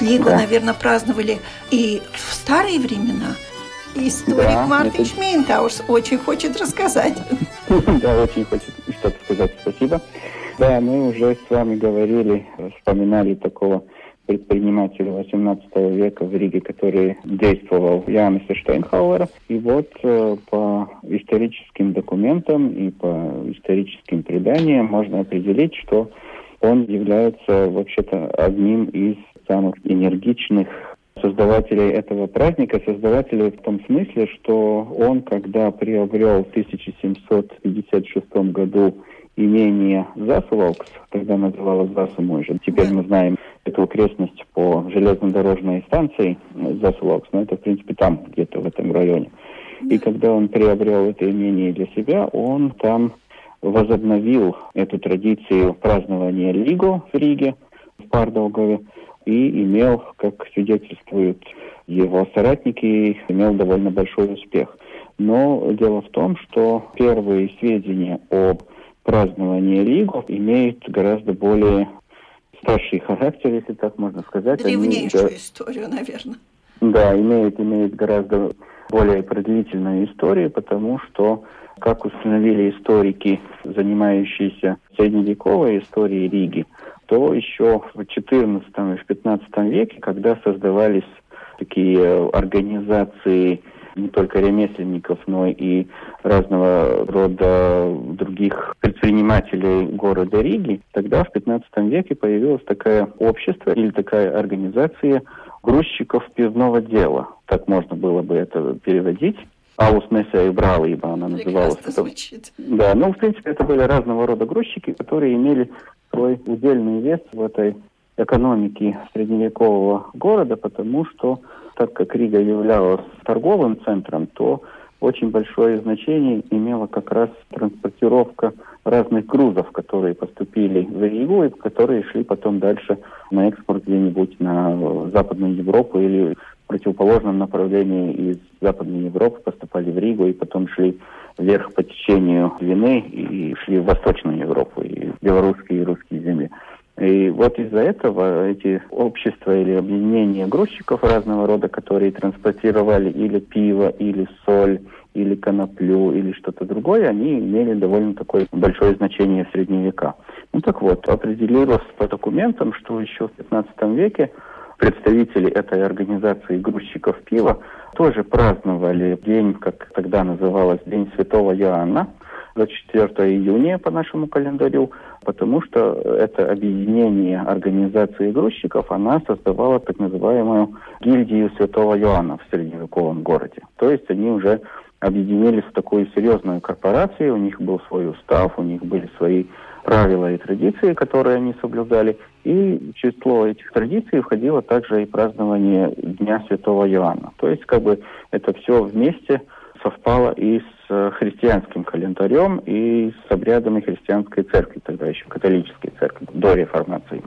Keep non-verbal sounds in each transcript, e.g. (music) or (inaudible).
Лигу, да. наверное, праздновали и в старые времена. Историк да, Мартин это... очень хочет рассказать. (laughs) Да, очень хочет что-то сказать. Спасибо. Да, мы уже с вами говорили, вспоминали такого предпринимателя 18 века в Риге, который действовал Яниса Штейнхауэра. И вот э, по историческим документам и по историческим преданиям можно определить, что он является вообще-то одним из самых энергичных создавателей этого праздника, создавателей в том смысле, что он, когда приобрел в 1756 году имение Засувалкс, тогда называлось Засумой же, теперь мы знаем эту окрестность по железнодорожной станции Засувалкс, но это, в принципе, там, где-то в этом районе. И когда он приобрел это имение для себя, он там возобновил эту традицию празднования Лиго в Риге, в Пардаугове, и имел, как свидетельствуют его соратники, имел довольно большой успех. Но дело в том, что первые сведения об праздновании Лигу имеют гораздо более старший характер, если так можно сказать. Древнейшую Они, историю, наверное. Да, имеют, имеют гораздо более продолжительную историю, потому что, как установили историки, занимающиеся средневековой историей Риги, то еще в XIV и в XV веке, когда создавались такие организации не только ремесленников, но и разного рода других предпринимателей города Риги, тогда в 15 веке появилось такое общество или такая организация грузчиков пивного дела. Так можно было бы это переводить. Месса и Бралиба она называлась. Это, да, ну, в принципе, это были разного рода грузчики, которые имели свой удельный вес в этой экономике средневекового города, потому что так как Рига являлась торговым центром, то очень большое значение имела как раз транспортировка разных грузов, которые поступили в Ригу и которые шли потом дальше на экспорт где-нибудь на Западную Европу или противоположном направлении из Западной Европы поступали в Ригу и потом шли вверх по течению Двины и шли в Восточную Европу, и белорусские и русские земли. И вот из-за этого эти общества или объединения грузчиков разного рода, которые транспортировали или пиво, или соль, или коноплю, или что-то другое, они имели довольно такое большое значение в средние века. Ну так вот, определилось по документам, что еще в 15 веке представители этой организации грузчиков пива тоже праздновали день, как тогда называлось, День Святого Иоанна, 24 июня по нашему календарю, потому что это объединение организации грузчиков, она создавала так называемую гильдию Святого Иоанна в средневековом городе. То есть они уже объединились в такую серьезную корпорацию, у них был свой устав, у них были свои правила и традиции, которые они соблюдали. И в число этих традиций входило также и празднование Дня Святого Иоанна. То есть как бы это все вместе совпало и с Э, христианским календарем и с обрядами христианской церкви, тогда еще католической церкви, до реформации.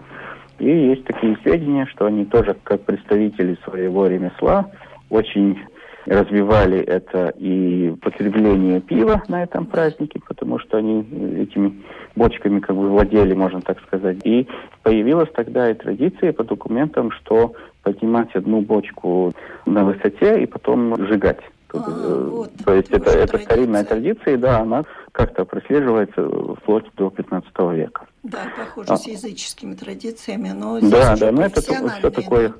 И есть такие сведения, что они тоже, как представители своего ремесла, очень развивали это и потребление пива на этом празднике, потому что они этими бочками как бы владели, можно так сказать. И появилась тогда и традиция по документам, что поднимать одну бочку на высоте и потом сжигать. А, э, вот, То есть это, это старинная традиция, да, она как-то прослеживается вплоть до 15 века. Да, похоже а. с языческими традициями, но Да, да, но это все такое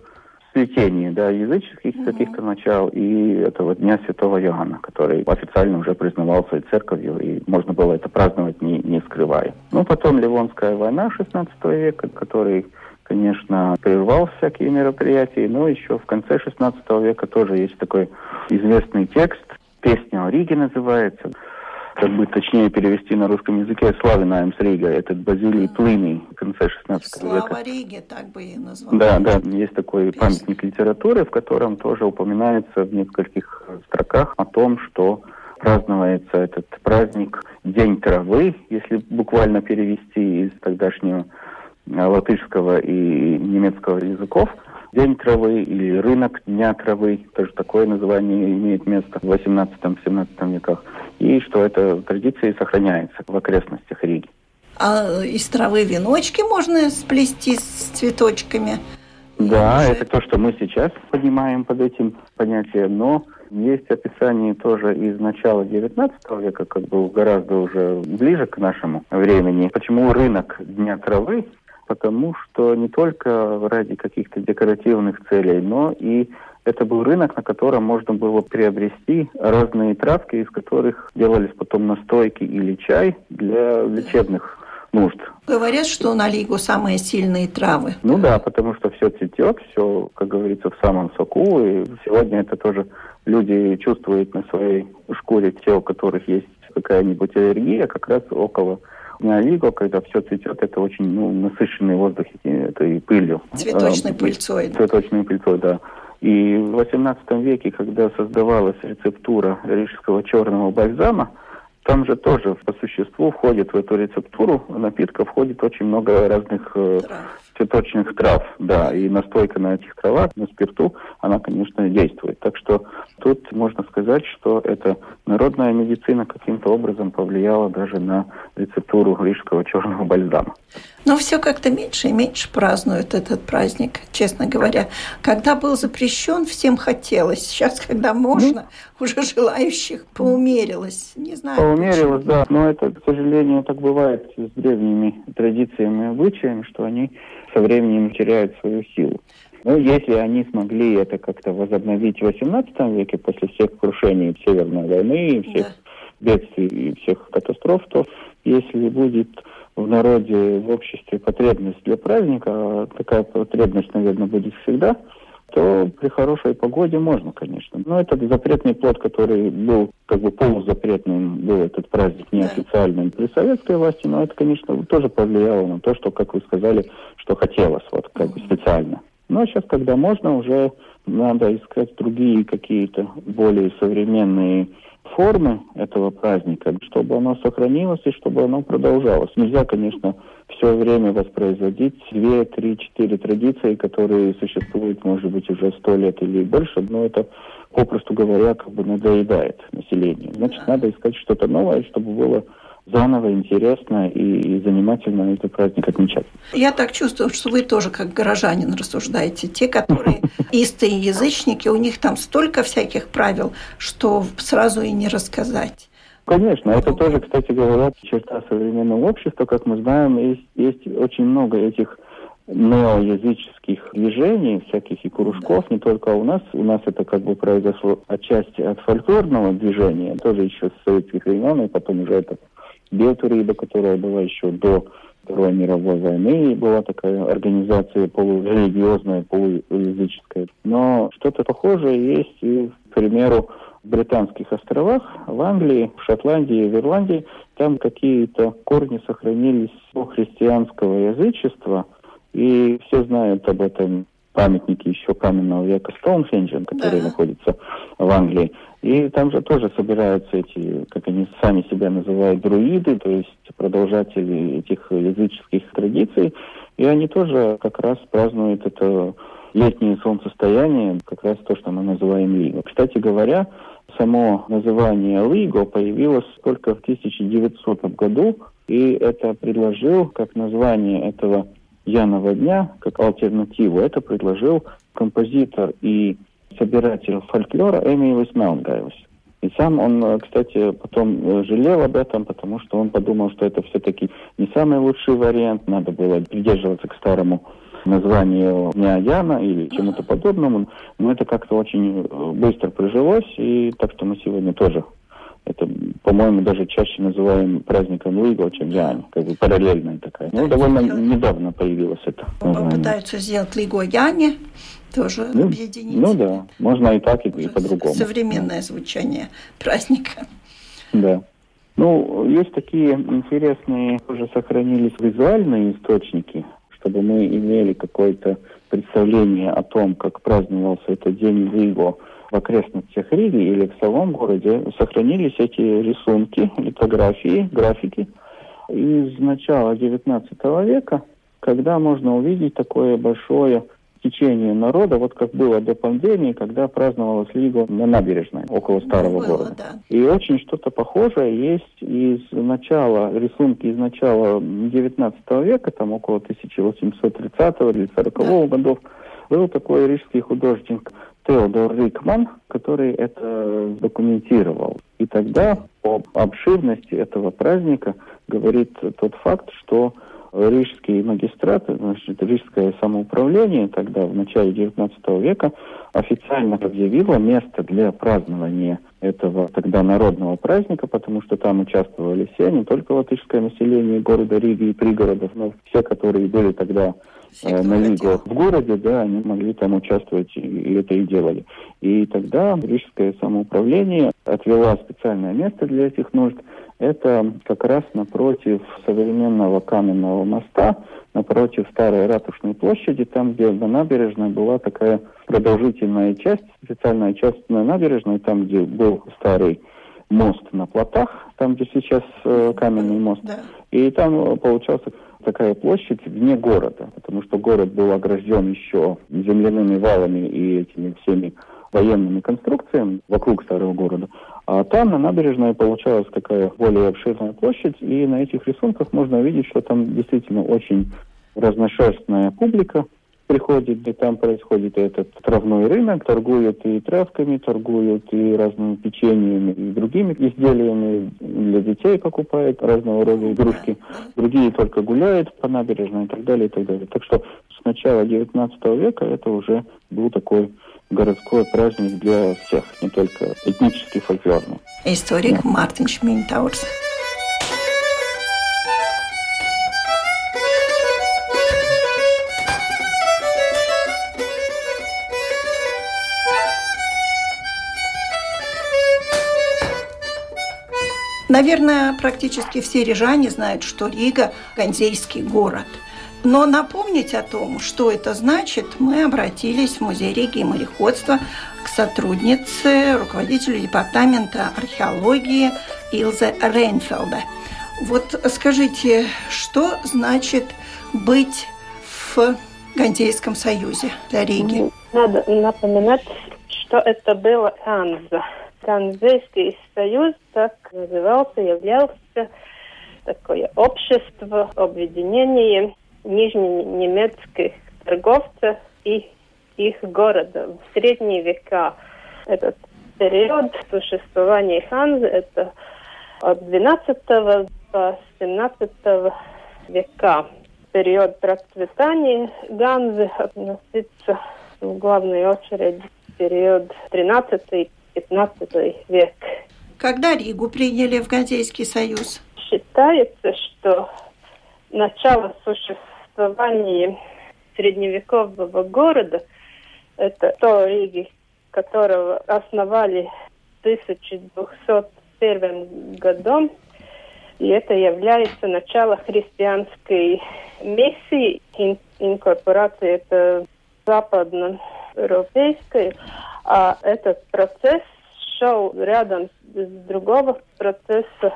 сплетение, да, языческих угу. каких-то начал и этого Дня Святого Иоанна, который официально уже признавался и церковью, и можно было это праздновать не, не скрывая. Ну, потом Ливонская война 16 века, который конечно, прервал всякие мероприятия, но еще в конце XVI века тоже есть такой известный текст, песня о Риге называется, как бы точнее перевести на русском языке, «Славинаем с Рига», этот Базилий Плыний в конце 16 Слава века. Слава Риге, так бы и назвал. Да, да, есть такой Песня. памятник литературы, в котором тоже упоминается в нескольких строках о том, что празднуется этот праздник День травы, если буквально перевести из тогдашнего э, латышского и немецкого языков. День травы или рынок Дня травы, тоже такое название имеет место в 18-17 веках. И что эта традиция сохраняется в окрестностях Риги. А из травы веночки можно сплести с цветочками? Да, Уже... это то, что мы сейчас понимаем под этим понятием, но есть описание тоже из начала XIX века, как бы гораздо уже ближе к нашему времени. Почему рынок Дня травы потому что не только ради каких-то декоративных целей, но и это был рынок, на котором можно было приобрести разные травки, из которых делались потом настойки или чай для лечебных нужд. Говорят, что на Лигу самые сильные травы. Ну да, потому что все цветет, все, как говорится, в самом соку. И сегодня это тоже люди чувствуют на своей шкуре, те, у которых есть какая-нибудь аллергия, как раз около на Виго, когда все цветет, это очень ну, насыщенный воздух этой пылью. Цветочной а, пыльцой. Цветочной пыльцой, да. И в XVIII веке, когда создавалась рецептура рижского черного бальзама, там же тоже по существу входит в эту рецептуру напитка входит очень много разных э, цветочных трав, да, и настойка на этих травах, на спирту, она, конечно, действует. Так что тут можно сказать, что эта народная медицина каким-то образом повлияла даже на рецептуру рижского черного бальзама. Но все как-то меньше и меньше празднуют этот праздник, честно говоря. Когда был запрещен, всем хотелось. Сейчас, когда можно, ну, уже желающих поумерилось. Не знаю. Поумерилось, почему. да. Но это, к сожалению, так бывает с древними традициями и обычаями, что они со временем теряют свою силу. Ну, если они смогли это как-то возобновить в XVIII веке после всех крушений Северной войны, и всех да. бедствий и всех катастроф, то если будет в народе, в обществе потребность для праздника, а такая потребность, наверное, будет всегда, то при хорошей погоде можно, конечно. Но этот запретный плод, который был как бы полузапретным, был этот праздник неофициальным при советской власти, но это, конечно, тоже повлияло на то, что, как вы сказали, что хотелось, вот как бы специально. Но сейчас, когда можно, уже надо искать другие какие-то более современные формы этого праздника, чтобы оно сохранилось и чтобы оно продолжалось. Нельзя, конечно, все время воспроизводить две, три, четыре традиции, которые существуют, может быть, уже сто лет или больше, но это, попросту говоря, как бы надоедает населению. Значит, надо искать что-то новое, чтобы было заново интересно и, и занимательно этот праздник отмечать. Я так чувствую, что вы тоже как горожанин рассуждаете. Те, которые (laughs) истые язычники, у них там столько всяких правил, что сразу и не рассказать. Конечно, это тоже, кстати говоря, черта современного общества. Как мы знаем, есть, есть очень много этих неоязыческих движений, всяких и кружков, не только у нас. У нас это как бы произошло отчасти от фольклорного движения, тоже еще с советских времен, и потом уже это Белтуриба, которая была еще до Второй мировой войны, и была такая организация полурелигиозная, полуязыческая. Но что-то похожее есть и, к примеру, в Британских островах, в Англии, в Шотландии, в Ирландии. Там какие-то корни сохранились христианского язычества, и все знают об этом памятники еще каменного века Стоунхенджа, который да. находится в Англии. И там же тоже собираются эти, как они сами себя называют, друиды, то есть продолжатели этих языческих традиций. И они тоже как раз празднуют это летнее солнцестояние, как раз то, что мы называем Лиго. Кстати говоря, само название Лиго появилось только в 1900 году, и это предложил как название этого Янова дня, как альтернативу, это предложил композитор и собиратель фольклора Эмилис Мелнгайвс. И сам он, э, кстати, потом э, жалел об этом, потому что он подумал, что это все-таки не самый лучший вариант, надо было придерживаться к старому названию Дня Яна или чему-то подобному, но это как-то очень э, быстро прижилось, и так что мы сегодня тоже это, по-моему, даже чаще называем праздником Луиго, чем Ян, как бы параллельная такая. Ну, довольно недавно появилась это. По пытаются сделать Лигояне, тоже ну, объединить. Ну да, можно и так, и, и по-другому. Современное звучание праздника. Да. Ну, есть такие интересные, уже сохранились визуальные источники, чтобы мы имели какое-то представление о том, как праздновался этот день Виго в окрестностях Риги или в самом городе, сохранились эти рисунки, литографии, графики из начала XIX века, когда можно увидеть такое большое течение народа, вот как было до пандемии, когда праздновалась Лига на набережной, около старого было, города. Да. И очень что-то похожее есть из начала, рисунки из начала 19 века, там около 1830 или 40 да. годов, был такой рижский художник Теодор Рикман, который это документировал. И тогда об обширности этого праздника говорит тот факт, что Рижский магистрат, значит, Рижское самоуправление тогда, в начале XIX века, официально объявило место для празднования этого тогда народного праздника, потому что там участвовали все, не только латышское население города Риги и пригородов, но все, которые были тогда э, на Лигу в городе, да, они могли там участвовать и это и делали. И тогда Рижское самоуправление отвело специальное место для этих нужд – это как раз напротив современного каменного моста, напротив старой ратушной площади, там, где на набережной была такая продолжительная часть, специальная часть на набережной, там, где был старый мост на плотах, там, где сейчас э, каменный мост. Да. И там получался такая площадь вне города, потому что город был огражден еще земляными валами и этими всеми военными конструкциями вокруг старого города. А там на набережной получалась такая более обширная площадь, и на этих рисунках можно увидеть, что там действительно очень разношерстная публика приходит, и там происходит этот травной рынок, торгуют и травками, торгуют и разными печеньями, и другими изделиями для детей покупают разного рода игрушки, другие только гуляют по набережной и так далее, и так далее. Так что с начала XIX века это уже был такой городской праздник для всех, не только этнический, фольклорный. Историк да. Мартин Шминтаурс. Наверное, практически все рижане знают, что Рига – ганзейский город – но напомнить о том, что это значит, мы обратились в Музей Риги и мореходства к сотруднице, руководителю департамента археологии Илзе Рейнфелда. Вот скажите, что значит быть в Гантейском союзе для Риги? Надо напоминать, что это было Канза. Канзейский союз так назывался, являлся такое общество, объединение нижненемецких торговцев и их города. В средние века этот период существования Ханзы это от 12 по 17 века. Период процветания Ганзы относится в главной очереди период 13-15 век. Когда Ригу приняли в Ганзейский союз? Считается, что начало существования существовании средневекового города, это то Риги, которого основали в 1201 годом, и это является начало христианской миссии, ин, инкорпорации это западноевропейской, а этот процесс шел рядом с другого процесса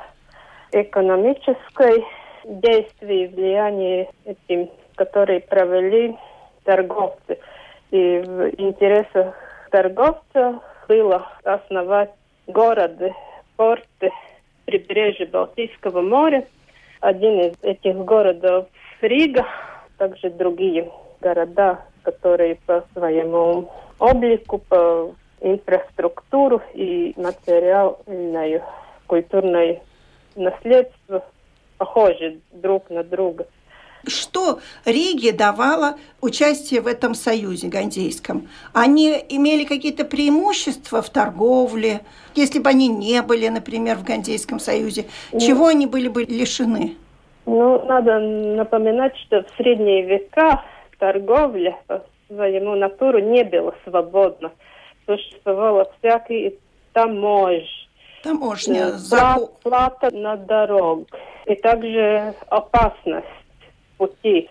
экономической действий, влияния этим, которые провели торговцы. И в интересах торговцев было основать города, порты, прибережье Балтийского моря. Один из этих городов Рига, также другие города, которые по своему облику, по инфраструктуру и материальное культурное наследство похожи друг на друга. Что Риге давало участие в этом союзе гандейском? Они имели какие-то преимущества в торговле, если бы они не были, например, в Гандейском союзе? Ну, чего они были бы лишены? Ну, надо напоминать, что в средние века торговля по своему натуру не была свободна. Существовало всякие таможни, Таможня, Э, пла- плата на дорог. И также опасность пути.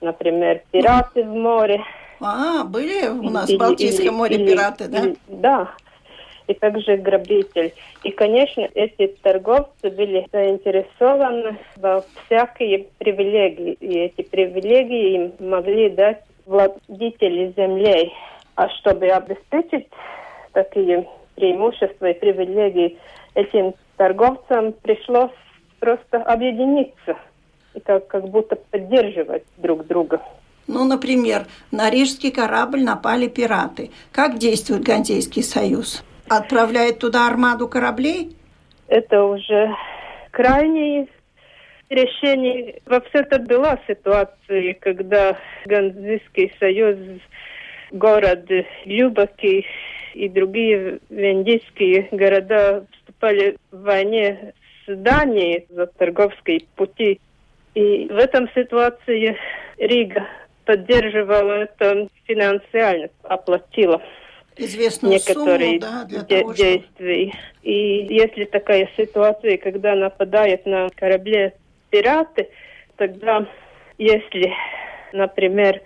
Например, пираты в море. А, были у нас Или- в Балтийском или- море или- пираты, да? или- да. И также грабитель. И, конечно, эти торговцы были заинтересованы во всякие привилегии. И эти привилегии им могли дать владетели землей. А чтобы обеспечить такие преимущества и привилегии этим торговцам пришлось просто объединиться и как, как будто поддерживать друг друга. Ну, например, на рижский корабль напали пираты. Как действует Ганзейский союз? Отправляет туда армаду кораблей? Это уже крайнее решение. Вообще-то была ситуация, когда Ганзийский союз, город Любаки и другие вендийские города вступали в войне с Данией за торговские пути. И в этом ситуации Рига поддерживала это финансиально, оплатила Известную некоторые сумму, да, для де- того, чтобы... действий. И если такая ситуация, когда нападают на корабле пираты, тогда если, например,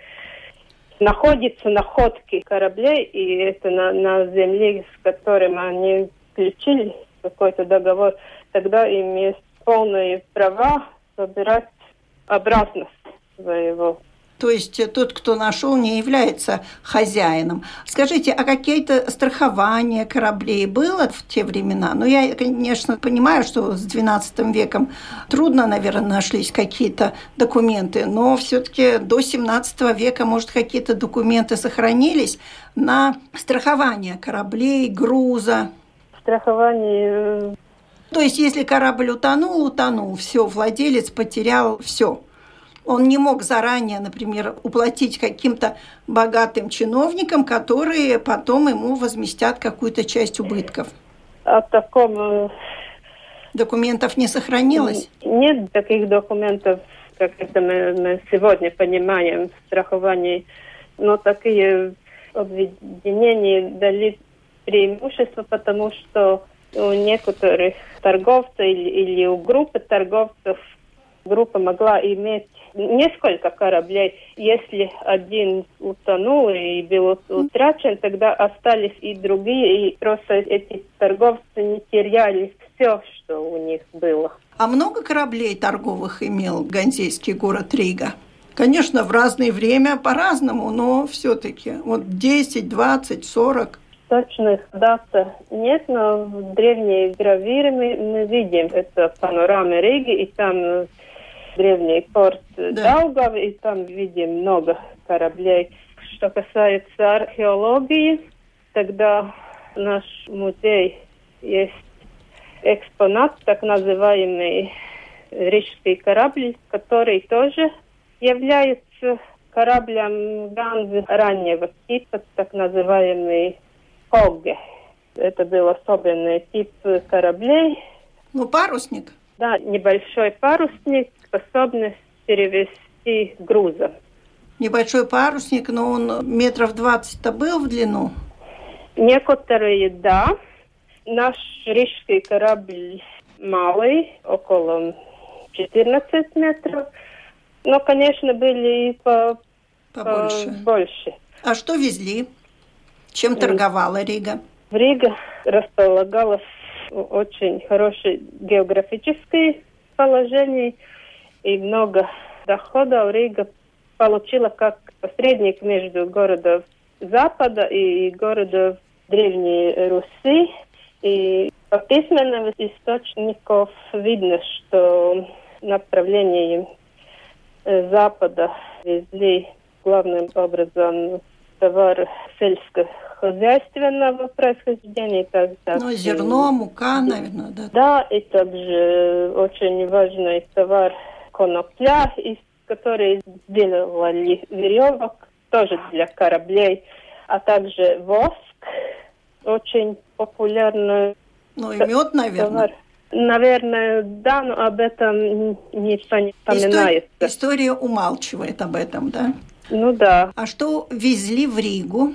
находятся находки кораблей, и это на, на земле, с которым они включили какой-то договор, тогда им есть полные права собирать обратно своего То есть э, тот, кто нашел, не является хозяином. Скажите, а какие-то страхования кораблей было в те времена? Ну, я, конечно, понимаю, что с XII веком трудно, наверное, нашлись какие-то документы, но все-таки до XVII века, может, какие-то документы сохранились на страхование кораблей, груза. страхование э, То есть, если корабль утонул, утонул, все, владелец потерял все. Он не мог заранее, например, уплатить каким-то богатым чиновникам, которые потом ему возместят какую-то часть убытков. о таком э, Документов не сохранилось? Нет таких документов, как это мы, мы сегодня понимаем в страховании, но такие объединения дали преимущество, потому что у некоторых торговцев или, или у группы торговцев группа могла иметь несколько кораблей. Если один утонул и был утрачен, тогда остались и другие, и просто эти торговцы не теряли все, что у них было. А много кораблей торговых имел ганзейский город Рига? Конечно, в разное время по-разному, но все-таки вот 10, 20, 40. Точных дат нет, но в древней гравюре мы, мы видим это панорама Риги, и там древний порт Да. Даугав, и там видим много кораблей. Что касается археологии, тогда наш музей есть экспонат, так называемый рижский корабль, который тоже является кораблем Ганзы раннего типа, так называемый Хогге. Это был особенный тип кораблей, Ну, парусник. да, небольшой парусник, способность перевести груза. Небольшой парусник, но он метров 20-то был в длину. Некоторые, да. Наш рижский корабль малый, около 14 метров. Но, конечно, были и по, Побольше. больше. А что везли? Чем торговала Рига? В Риге располагалось очень хорошее географическое положение и много доходов Рига получила как посредник между городом Запада и городом Древней Руси. И по письменным источников видно, что направление Запада везли главным образом товар сельскохозяйственного происхождения. Так, так, Ну, зерно, мука, наверное, да. Да, и также очень важный товар конопля, из которой сделали веревок, тоже для кораблей, а также воск, очень популярный Ну, и мед, наверное. товар. Наверное, да, но об этом не История, вспоминается. история умалчивает об этом, да? Ну да. А что везли в Ригу?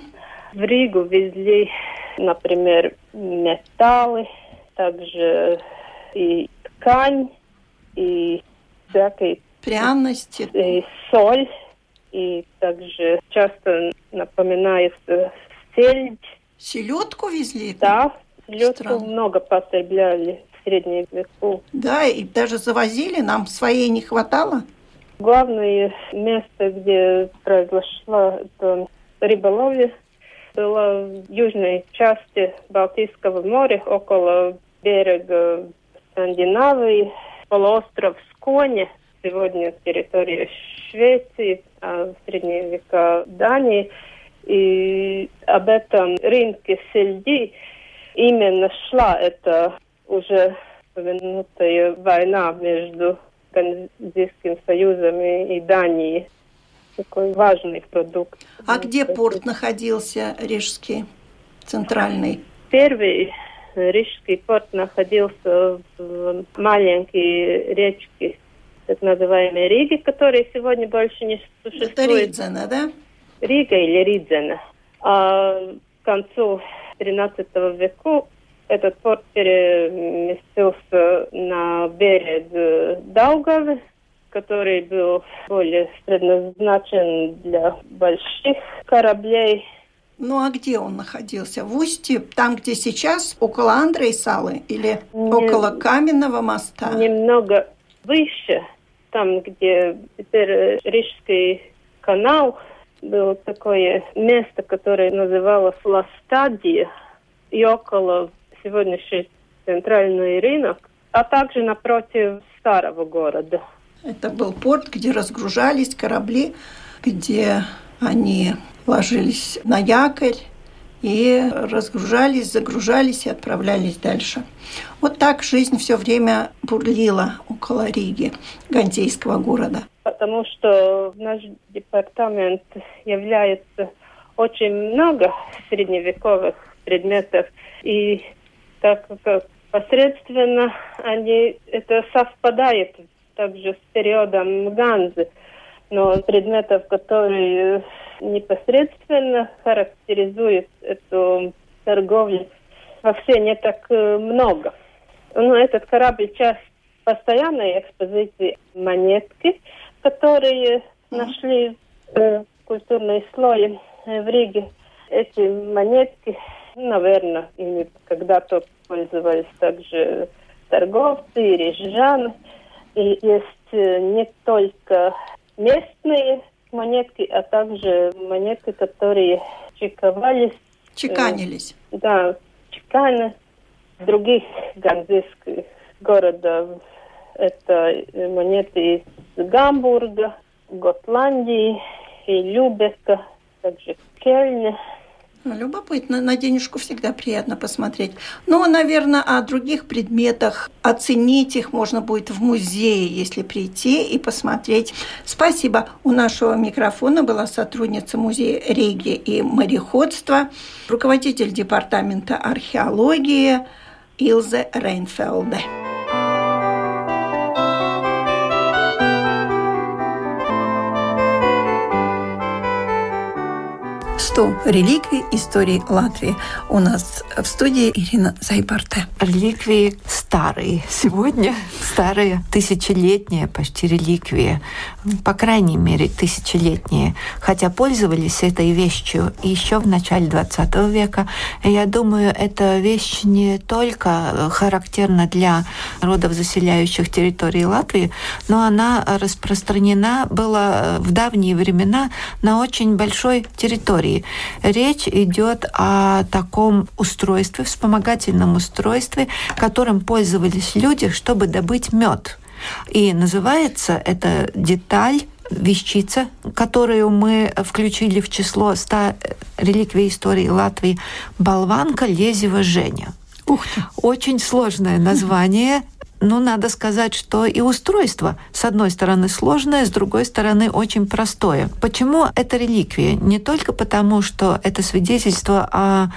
В Ригу везли, например, металлы, также и ткань, и всякие пряности, и соль, и также часто напоминает сельдь. Селедку везли? Да, селедку Странно. много потребляли в средние веку. Да, и даже завозили, нам своей не хватало? Главное место, где произошла это рыболовля, было в южной части Балтийского моря, около берега Скандинавии, полуостров Сконе, сегодня территория Швеции, а в средние века Дании. И об этом рынке сельди именно шла эта уже упомянутая война между Ганзийским союзом и Данией. Такой важный продукт. А где порт находился, Рижский, центральный? Первый Рижский порт находился в маленькой речке, так называемой Риге, которая сегодня больше не существует. Это Ридзена, да? Рига или Ридзена. А к концу XIII века этот порт переместился на берег Даугавы, который был более предназначен для больших кораблей. Ну а где он находился? В Устье, там, где сейчас, около Андрей Салы или Не, около Каменного моста? Немного выше, там, где теперь Рижский канал, было такое место, которое называлось Ла Стадия, и около сегодняшний центральный рынок, а также напротив старого города. Это был порт, где разгружались корабли, где они ложились на якорь и разгружались, загружались и отправлялись дальше. Вот так жизнь все время бурлила около Риги, Гантейского города. Потому что наш департамент является очень много средневековых предметов, и так как посредственно они это совпадает также с периодом Ганзы, но предметов, которые непосредственно характеризуют эту торговлю, вообще не так э, много. Ну, этот корабль часть постоянной экспозиции монетки, которые нашли в культурной слое в Риге. Эти монетки наверное, ими когда-то пользовались также торговцы и рижане. И есть э, не только местные монетки, а также монетки, которые чековались. Чеканились. Э, да, чеканы других ганзейских городов. Это монеты из Гамбурга, Готландии и Любека, также Кельна. Любопытно, на денежку всегда приятно посмотреть. Но, наверное, о других предметах оценить их можно будет в музее, если прийти и посмотреть. Спасибо. У нашего микрофона была сотрудница музея регии и мореходства, руководитель департамента археологии Илзе Рейнфелде. Что реликвии истории Латвии. У нас в студии Ирина Зайбарте. Реликвии старые. Сегодня старые, тысячелетние почти реликвии. По крайней мере, тысячелетние. Хотя пользовались этой вещью еще в начале 20 века. Я думаю, эта вещь не только характерна для родов, заселяющих территории Латвии, но она распространена была в давние времена на очень большой территории. Речь идет о таком устройстве, вспомогательном устройстве, которым пользовались люди, чтобы добыть мед. И называется эта деталь вещица, которую мы включили в число 100 реликвий истории Латвии, болванка Лезева Женя. Ух ты. Очень сложное название. Ну, надо сказать, что и устройство, с одной стороны, сложное, с другой стороны, очень простое. Почему это реликвия? Не только потому, что это свидетельство о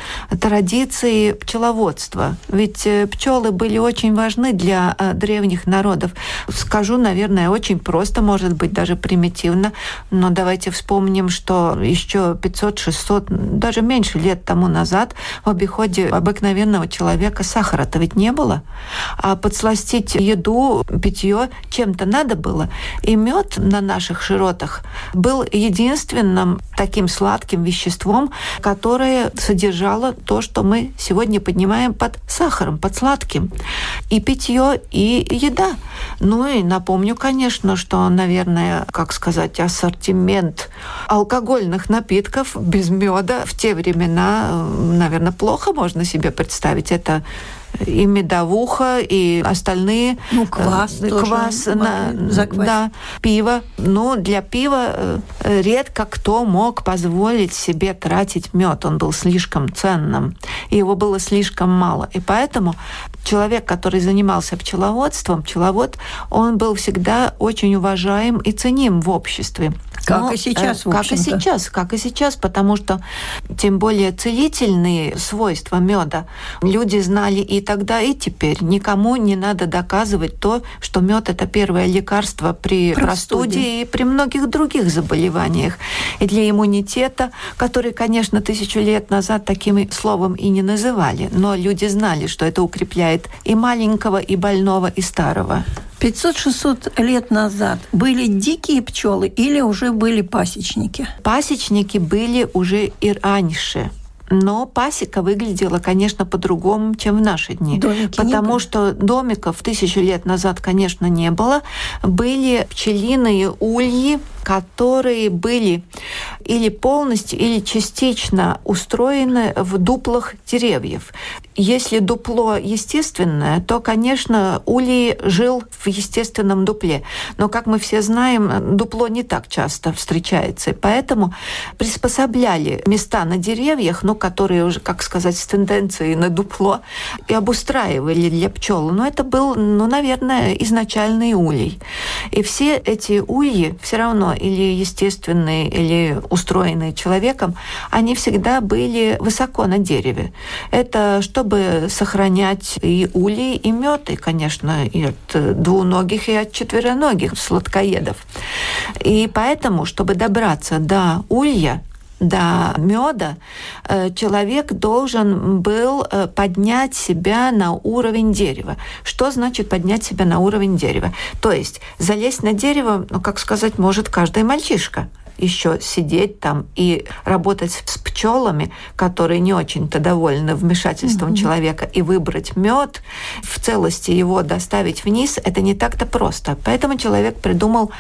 традиции пчеловодства. Ведь э, пчелы были очень важны для э, древних народов. Скажу, наверное, очень просто, может быть, даже примитивно, но давайте вспомним, что еще 500-600, даже меньше лет тому назад в обиходе обыкновенного человека сахара-то ведь не было. А подсластить угостить еду, питье чем-то надо было. И мед на наших широтах был единственным таким сладким веществом, которое содержало то, что мы сегодня поднимаем под сахаром, под сладким. И питье, и еда. Ну и напомню, конечно, что, наверное, как сказать, ассортимент алкогольных напитков без меда в те времена, наверное, плохо можно себе представить. Это и медовуха, и остальные. Ну, квас э, квас на, да, пиво. Но для пива э, редко кто мог позволить себе тратить мед. Он был слишком ценным, и его было слишком мало. И поэтому человек, который занимался пчеловодством, пчеловод, он был всегда очень уважаем и ценим в обществе. Как Но, и сейчас, в Как и сейчас, как и сейчас, потому что тем более целительные свойства меда люди знали и тогда, и теперь. Никому не надо доказывать то, что мед это первое лекарство при простуде. простуде и при многих других заболеваниях. И для иммунитета, который, конечно, тысячу лет назад таким словом и не называли, но люди знали, что это укрепляет и маленького, и больного, и старого. 500-600 лет назад были дикие пчелы или уже были пасечники? Пасечники были уже и раньше. Но пасека выглядела, конечно, по-другому, чем в наши дни. Домики потому что домиков тысячу лет назад, конечно, не было. Были пчелиные ульи, которые были или полностью, или частично устроены в дуплах деревьев. Если дупло естественное, то, конечно, улей жил в естественном дупле. Но, как мы все знаем, дупло не так часто встречается. Поэтому приспособляли места на деревьях, ну, которые уже, как сказать, с тенденцией на дупло, и обустраивали для пчел. Но это был, ну, наверное, изначальный улей. И все эти ульи все равно или естественные, или устроенные человеком, они всегда были высоко на дереве. Это чтобы сохранять и улей, и мед, и, конечно, и от двуногих, и от четвероногих сладкоедов. И поэтому, чтобы добраться до улья, до меда, э, человек должен был э, поднять себя на уровень дерева. Что значит поднять себя на уровень дерева? То есть залезть на дерево, ну, как сказать, может каждый мальчишка еще сидеть там и работать с пчелами, которые не очень-то довольны вмешательством mm-hmm. человека, и выбрать мед, в целости его доставить вниз, это не так-то просто. Поэтому человек придумал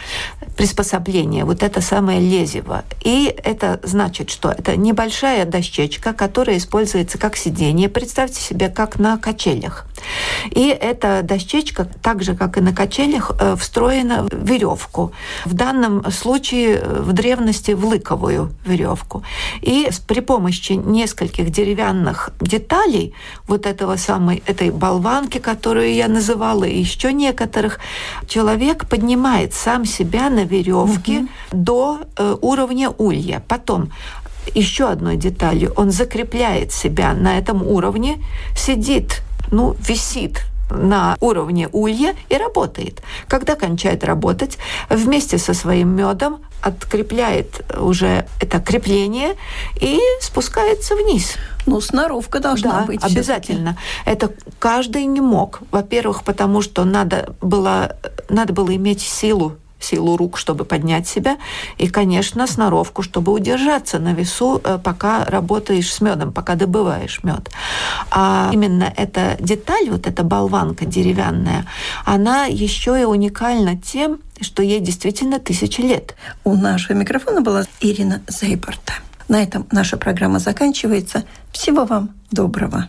приспособление, вот это самое лезево. И это значит, что это небольшая дощечка, которая используется как сиденье. Представьте себе, как на качелях. И эта дощечка, так же, как и на качелях, э, встроена в веревку. В данном случае э, в древности в лыковую веревку. И при помощи нескольких деревянных деталей вот этого самой, этой болванки, которую я называла, и еще некоторых, человек поднимает сам себя на веревке угу. до э, уровня улья. Потом еще одной деталью. Он закрепляет себя на этом уровне, сидит, ну, висит на уровне улья и работает. Когда кончает работать, вместе со своим медом открепляет уже это крепление и спускается вниз. Ну, сноровка должна да, быть. обязательно. Это каждый не мог. Во-первых, потому что надо было, надо было иметь силу силу рук, чтобы поднять себя, и, конечно, сноровку, чтобы удержаться на весу, э, пока работаешь с медом, пока добываешь мед. А именно эта деталь, вот эта болванка деревянная, она еще и уникальна тем, что ей действительно тысячи лет. У нашего микрофона была Ирина Зейборта. На этом наша программа заканчивается. Всего вам доброго.